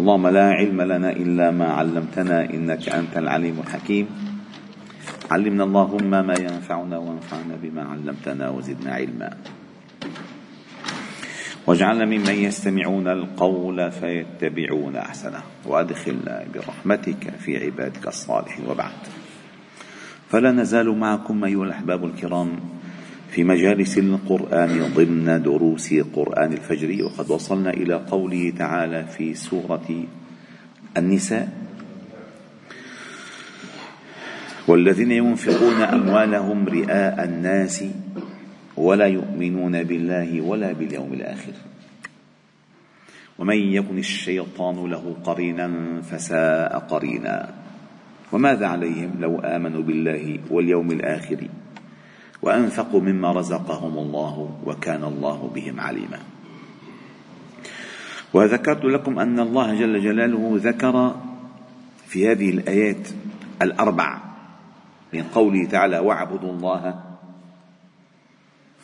اللهم لا علم لنا إلا ما علمتنا إنك أنت العليم الحكيم. علمنا اللهم ما ينفعنا وانفعنا بما علمتنا وزدنا علما. واجعلنا ممن يستمعون القول فيتبعون أحسنه. وأدخلنا برحمتك في عبادك الصالحين. وبعد. فلا نزال معكم أيها الأحباب الكرام. في مجالس القرآن ضمن دروس قرآن الفجر وقد وصلنا إلى قوله تعالى في سورة النساء والذين ينفقون أموالهم رئاء الناس ولا يؤمنون بالله ولا باليوم الآخر. ومن يكن الشيطان له قرينا فساء قرينا. وماذا عليهم لو آمنوا بالله واليوم الآخر؟ وأنفقوا مما رزقهم الله وكان الله بهم عليما. وذكرت لكم أن الله جل جلاله ذكر في هذه الآيات الأربع من قوله تعالى واعبدوا الله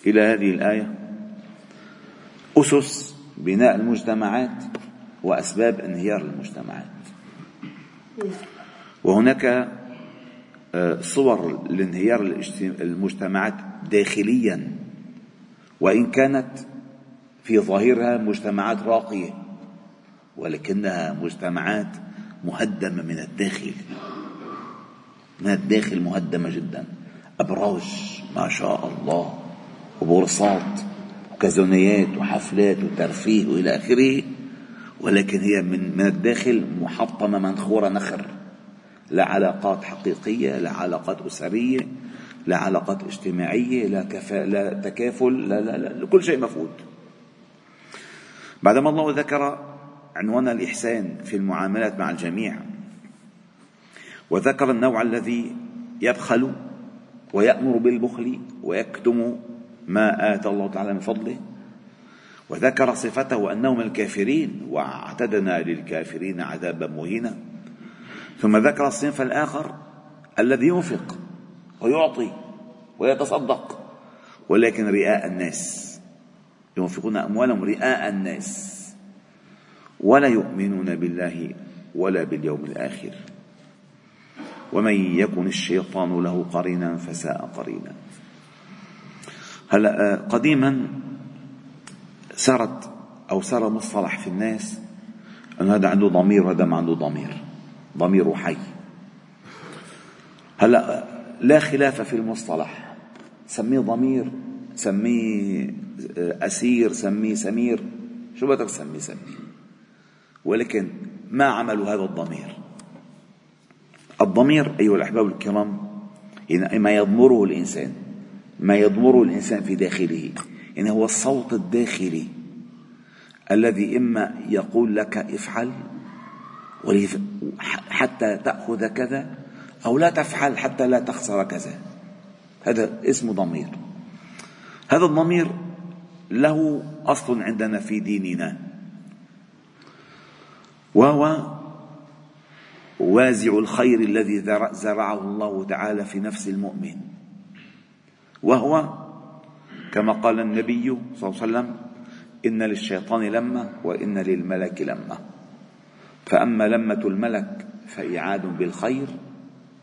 إلى هذه الآية. أسس بناء المجتمعات وأسباب انهيار المجتمعات. وهناك آه، صور لانهيار المجتمعات داخليا وإن كانت في ظاهرها مجتمعات راقية ولكنها مجتمعات مهدمة من الداخل. من الداخل مهدمة جدا. أبراج ما شاء الله وبورصات وكازونيات وحفلات وترفيه وإلى آخره ولكن هي من من الداخل محطمة منخورة نخر. لا علاقات حقيقية لا علاقات أسرية لا علاقات اجتماعية لا, كفا لا تكافل لا, لا, لا كل شيء مفقود. بعدما الله ذكر عنوان الإحسان في المعاملات مع الجميع وذكر النوع الذي يبخل ويأمر بالبخل ويكتم ما آتى الله تعالى من فضله وذكر صفته أنه من الكافرين واعتدنا للكافرين عذابا مهينا. ثم ذكر الصنف الآخر الذي ينفق ويعطي ويتصدق ولكن رئاء الناس. ينفقون أموالهم رئاء الناس. ولا يؤمنون بالله ولا باليوم الآخر. ومن يكن الشيطان له قرينا فساء قرينا. هلا آه، قديما صارت أو صار مصطلح في الناس انه هذا عنده ضمير وهذا ما عنده ضمير. ضمير حي. هلا لا خلاف في المصطلح. سميه ضمير سميه أسير سميه سمير. شو بدك تسميه سميه ولكن ما عملوا هذا الضمير. الضمير أيها الأحباب الكرام يعني ما يضمره الإنسان ما يضمره الإنسان في داخله يعني هو الصوت الداخلي الذي إما يقول لك افعل حتى تأخذ كذا أو لا تفعل حتى لا تخسر كذا. هذا اسمه ضمير. هذا الضمير له أصل عندنا في ديننا. وهو وازع الخير الذي زرعه الله تعالى في نفس المؤمن. وهو كما قال النبي صلى الله عليه وسلم إن للشيطان لمة وإن للملك لمة. فأما لمة الملك فإعاد بالخير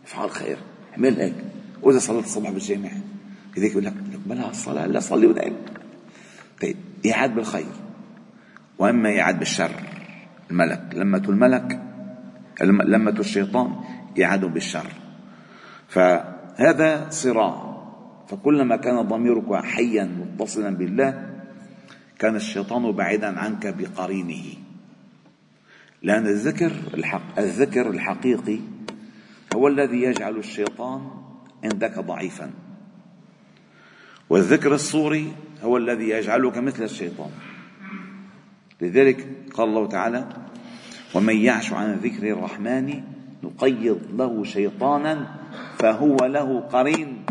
افعل خير اعمل هيك. وإذا صليت الصبح بالجامع كذلك يقول لك بلا الصلاة لا صلي ونام طيب إعاد بالخير. وأما إعاد بالشر الملك لمة الملك لمة الشيطان إعاد بالشر. فهذا صراع. فكلما كان ضميرك حيا متصلا بالله كان الشيطان بعيدا عنك بقرينه. لأن الذكر الحق الذكر الحقيقي هو الذي يجعل الشيطان عندك ضعيفا. والذكر الصوري هو الذي يجعلك مثل الشيطان. لذلك قال الله تعالى ومن يعش عن ذكر الرحمن نقيض له شيطانا فهو له قرين.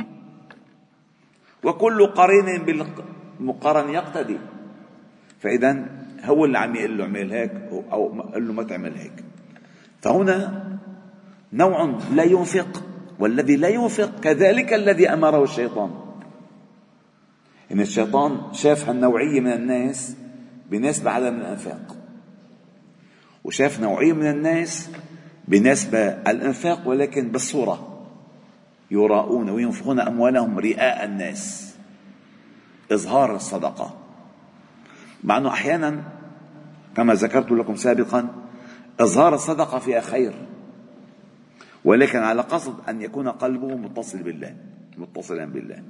وكل قرين بالمقارن يقتدي فإذا هو اللي عم يقول له اعمل هيك أو قال له ما تعمل هيك. فهنا نوع لا ينفق والذي لا ينفق كذلك الذي أمره الشيطان. إن الشيطان شاف هالنوعية من الناس بناس بعدم الإنفاق. وشاف نوعية من الناس بنسبة الإنفاق ولكن بالصورة. يراؤون وينفقون أموالهم رئاء الناس. إظهار الصدقة. مع أنه أحيانا كما ذكرت لكم سابقا إظهار الصدقة فيها خير. ولكن على قصد أن يكون قلبه متصل بالله متصلا بالله.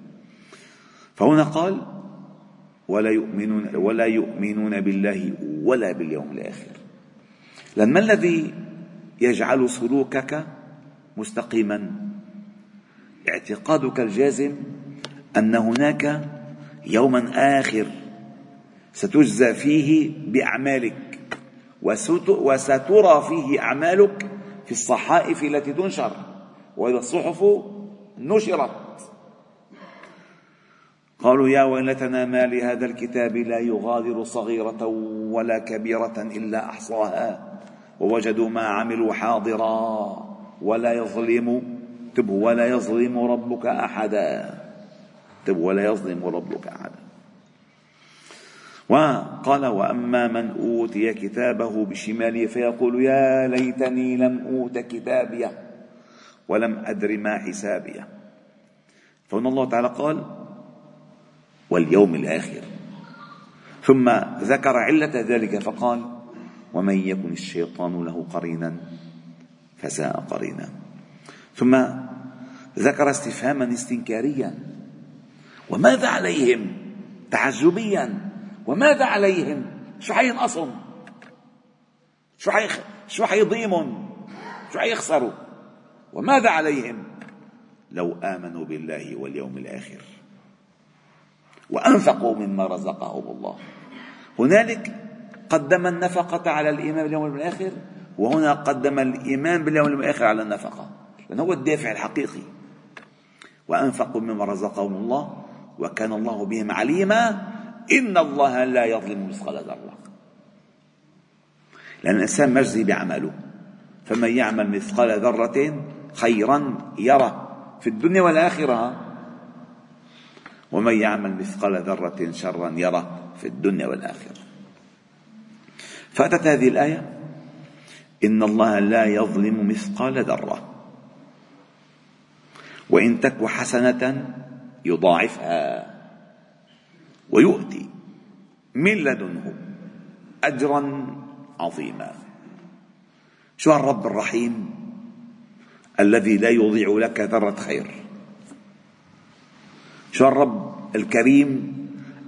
فهنا قال ولا يؤمنون ولا يؤمنون بالله ولا باليوم الآخر. لأن ما الذي يجعل سلوكك مستقيما؟ اعتقادك الجازم أن هناك يوما آخر ستجزى فيه بأعمالك وسترى فيه أعمالك في الصحائف التي تنشر وإذا الصحف نشرت. قالوا يا ويلتنا ما لهذا الكتاب لا يغادر صغيرة ولا كبيرة إلا أحصاها ووجدوا ما عملوا حاضرا ولا يظلم تب ولا يظلم ربك أحدا تب ولا يظلم ربك أحدا. وقال وأما من أوتي كتابه بشماله فيقول يا ليتني لم أوت كتابيه ولم أدر ما حسابيه فهنا الله تعالى قال واليوم الآخر. ثم ذكر علة ذلك فقال ومن يكن الشيطان له قرينا فساء قرينا. ثم ذكر استفهاما استنكاريا وماذا عليهم؟ تعجبيا. وماذا عليهم؟ شو حينقصهم شو حيخ... شو حيضيمهم شو حيخسروا وماذا عليهم؟ لو آمنوا بالله واليوم الآخر. وأنفقوا مما رزقهم الله. هنالك قدم النفقة على الإيمان باليوم الآخر وهنا قدم الإيمان باليوم الآخر على النفقة. لأن هو الدافع الحقيقي. وأنفقوا مما رزقهم الله وكان الله بهم عليما. إن الله لا يظلم مثقال ذرة. لأن الإنسان مجزي بعمله. فمن يعمل مثقال ذرة خيرا يره في الدنيا والآخرة. ومن يعمل مثقال ذرة شرا يره في الدنيا والآخرة. فأتت هذه الآية. إن الله لا يظلم مثقال ذرة. وإن تك حسنة يضاعفها. ويؤتي من لدنه اجرا عظيما. شو الرب الرحيم الذي لا يضيع لك ذرة خير؟ شو الرب الكريم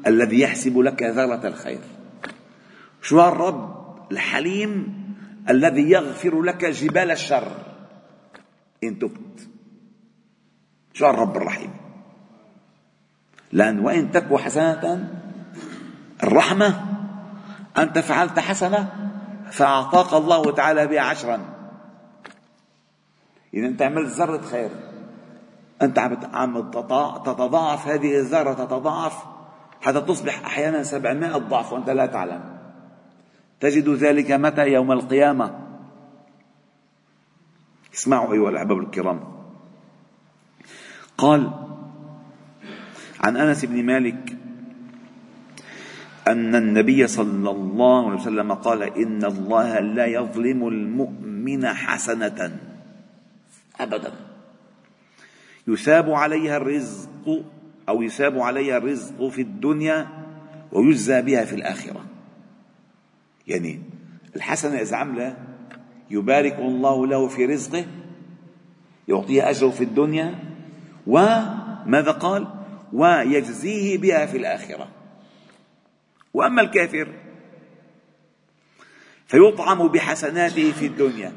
الذي يحسب لك ذرة الخير؟ شو الرب الحليم الذي يغفر لك جبال الشر؟ إن تبت. شو الرب الرحيم؟ لأن وإن تكو حسنة الرحمة أنت فعلت حسنة فأعطاك الله تعالى بها عشرا. إذا أنت عملت ذرة خير. أنت عم تتضاعف هذه الذرة تتضاعف حتى تصبح أحيانا سبعمائة ضعف وأنت لا تعلم. تجد ذلك متى؟ يوم القيامة. اسمعوا أيها الأحباب الكرام. قال عن أنس بن مالك أن النبي صلى الله عليه وسلم قال إن الله لا يظلم المؤمن حسنة ابدا. يثاب عليها الرزق أو يثاب عليها الرزق في الدنيا ويجزى بها في الآخرة. يعني الحسنه إذا عمله يبارك الله له في رزقه يعطيه أجره في الدنيا. وماذا قال؟ ويجزيه بها في الآخرة. وأما الكافر فيطعم بحسناته في الدنيا.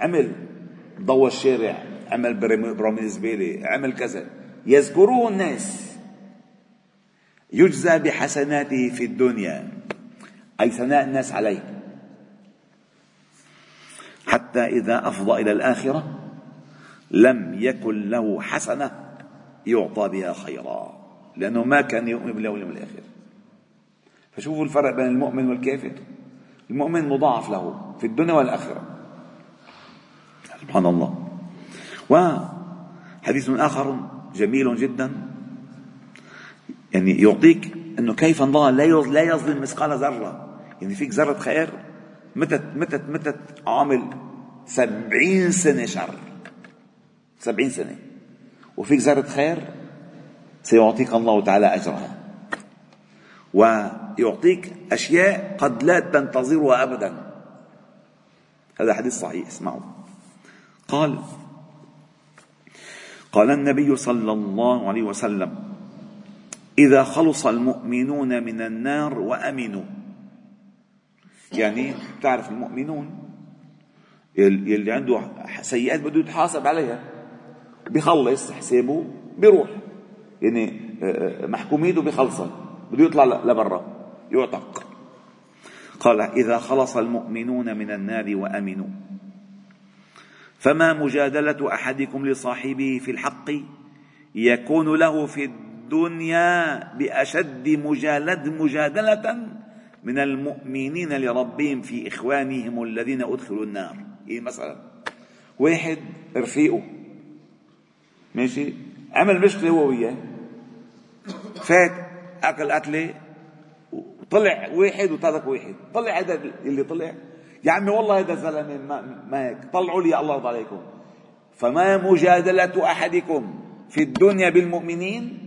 عمل ضوى الشارع عمل براميل زبالة عمل كذا. يذكره الناس. يجزى بحسناته في الدنيا. أي ثناء الناس عليه. حتى إذا أفضى إلى الآخرة لم يكن له حسنة. يعطى بها خيرا لأنه ما كان يؤمن بالله واليوم الآخر. فشوفوا الفرق بين المؤمن والكافر. المؤمن مضاعف له في الدنيا والآخرة. سبحان الله. وحديث آخر جميل جدا. يعني يعطيك أنه كيف الله لا لا يظلم مثقال ذرة. يعني فيك ذرة خير؟ متت متت متت عامل سبعين سنة شر. سبعين سنة. وفيك زرة خير سيعطيك الله تعالى أجرها. ويعطيك أشياء قد لا تنتظرها أبدا. هذا حديث صحيح اسمعوا. قال قال النبي صلى الله عليه وسلم إذا خلص المؤمنون من النار وأمنوا. يعني تعرف المؤمنون يلي عنده سيئات بده يتحاسب عليها. بيخلص حسابه بيروح. يعني آه، آه، محكوميته بيخلصها بده يطلع لبرا. يعتق. قال إذا خلص المؤمنون من النار وأمنوا. فما مجادلة أحدكم لصاحبه في الحق يكون له في الدنيا بأشد مجالد مجادلة من المؤمنين لربهم في إخوانهم الذين أدخلوا النار. إيه مثلا واحد رفيقه. ماشي؟ عمل مشكلة هو وياه. فات أكل أكلة وطلع واحد وترك واحد. طلع هذا اللي طلع. يا عمي والله هذا زلمه ما, ما هيك. طلعوا لي الله يرضى عليكم. فما مجادلة أحدكم في الدنيا بالمؤمنين؟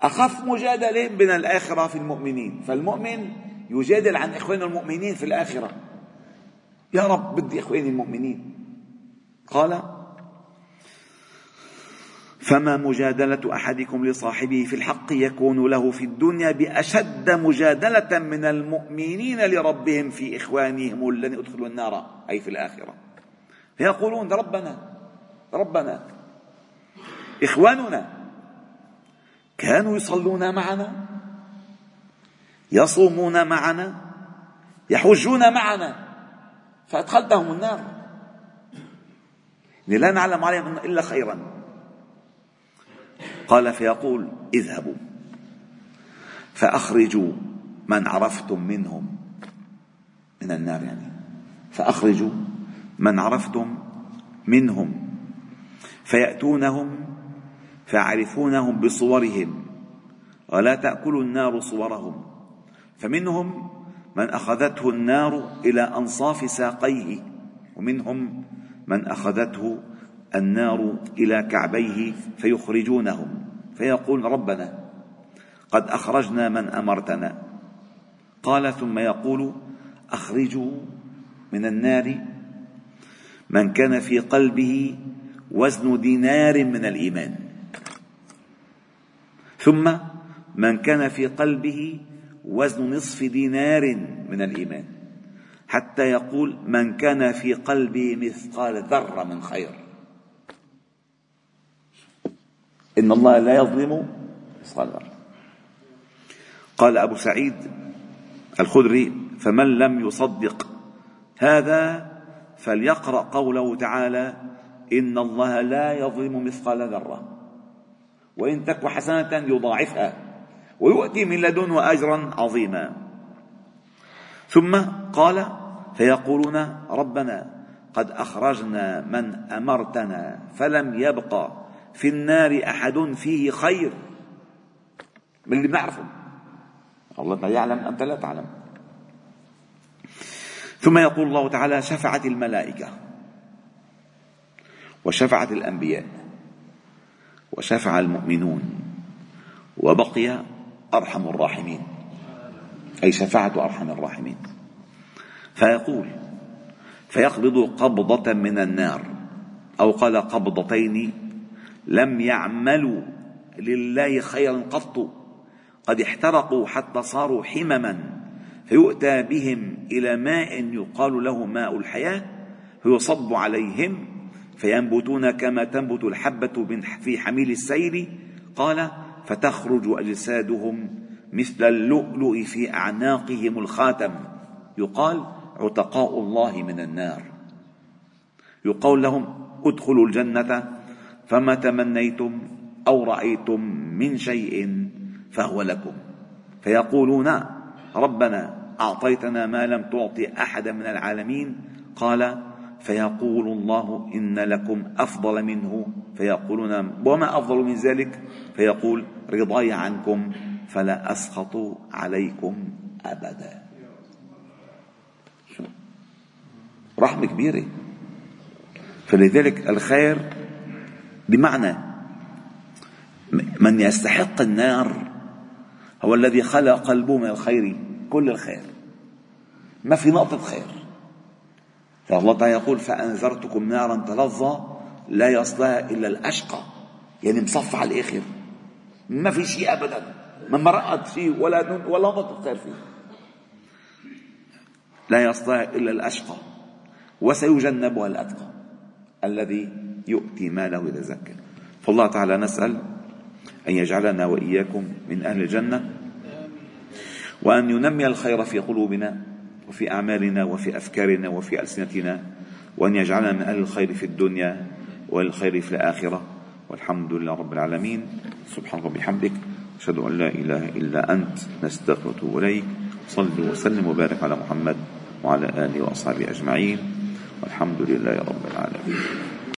أخف مجادلة من الآخرة في المؤمنين. فالمؤمن يجادل عن إخوانه المؤمنين في الآخرة. يا رب بدي إخواني المؤمنين. قال فما مجادلة أحدكم لصاحبه في الحق يكون له في الدنيا بأشد مجادلة من المؤمنين لربهم في إخوانهم الذين أدخلوا النار أي في الآخرة. فيقولون ربنا ربنا إخواننا كانوا يصلون معنا يصومون معنا يحجون معنا فأدخلتهم النار. لا نعلم عليهم إلا خيرا. قال فيقول اذهبوا فأخرجوا من عرفتم منهم من النار يعني فأخرجوا من عرفتم منهم فيأتونهم فيعرفونهم بصورهم ولا تأكل النار صورهم فمنهم من أخذته النار إلى أنصاف ساقيه ومنهم من أخذته النار إلى كعبيه فيخرجونهم فيقول ربنا قد أخرجنا من أمرتنا. قال ثم يقول أخرجوا من النار من كان في قلبه وزن دينار من الإيمان. ثم من كان في قلبه وزن نصف دينار من الإيمان. حتى يقول من كان في قلبه مثقال ذرة من خير. إن الله لا يظلم مثقال ذرة قال أبو سعيد الخدري فمن لم يصدق هذا فليقرأ قوله تعالى إن الله لا يظلم مثقال ذرة. وإن تك حسنة يضاعفها ويؤتي من لدنه أجرا عظيما. ثم قال فيقولون ربنا قد أخرجنا من أمرتنا فلم يبق في النار أحد فيه خير. من اللي بنعرفه. الله ما يعلم أنت لا تعلم. ثم يقول الله تعالى شفعت الملائكة وشفعت الأنبياء وشفع المؤمنون وبقي أرحم الراحمين. أي شفاعة أرحم الراحمين. فيقول فيقبض قبضة من النار أو قال قبضتين لم يعملوا لله خيرا قط. قد احترقوا حتى صاروا حمما. فيؤتى بهم إلى ماء يقال له ماء الحياة. فيصب عليهم. فينبتون كما تنبت الحبة في حميل السيل. قال فتخرج أجسادهم مثل اللؤلؤ في أعناقهم الخاتم. يقال عتقاء الله من النار. يقال لهم ادخلوا الجنة. فما تمنيتم أو رأيتم من شيء فهو لكم. فيقولون ربنا أعطيتنا ما لم تعط احدا من العالمين. قال فيقول الله إن لكم أفضل منه. فيقولون وما أفضل من ذلك؟ فيقول رضاي عنكم فلا أسخط عليكم أبدا. رحمة كبيرة. فلذلك الخير بمعنى من يستحق النار هو الذي خلق قلبه من الخير كل الخير. ما في نقطة خير. فالله تعالى يقول فأنذرتكم نارا تلظى لا يصلها إلا الأشقى. يعني مصفى على الآخر. ما في شيء أبدا. ما مرقت فيه ولا ولا نقطة خير فيه. لا يصلها إلا الأشقى. وسيجنبها الأتقى. الذي يؤتي ماله إذا زكى. فالله تعالى نسأل أن يجعلنا وإياكم من أهل الجنة وأن ينمي الخير في قلوبنا وفي أعمالنا وفي أفكارنا وفي ألسنتنا وأن يجعلنا من أهل الخير في الدنيا والخير في الآخرة. والحمد لله رب العالمين. سبحانك وبحمدك. أشهد أن لا إله إلا أنت. نستغفرك إليك. صل وسلم وبارك على محمد وعلى آله وأصحابه أجمعين. والحمد لله رب العالمين.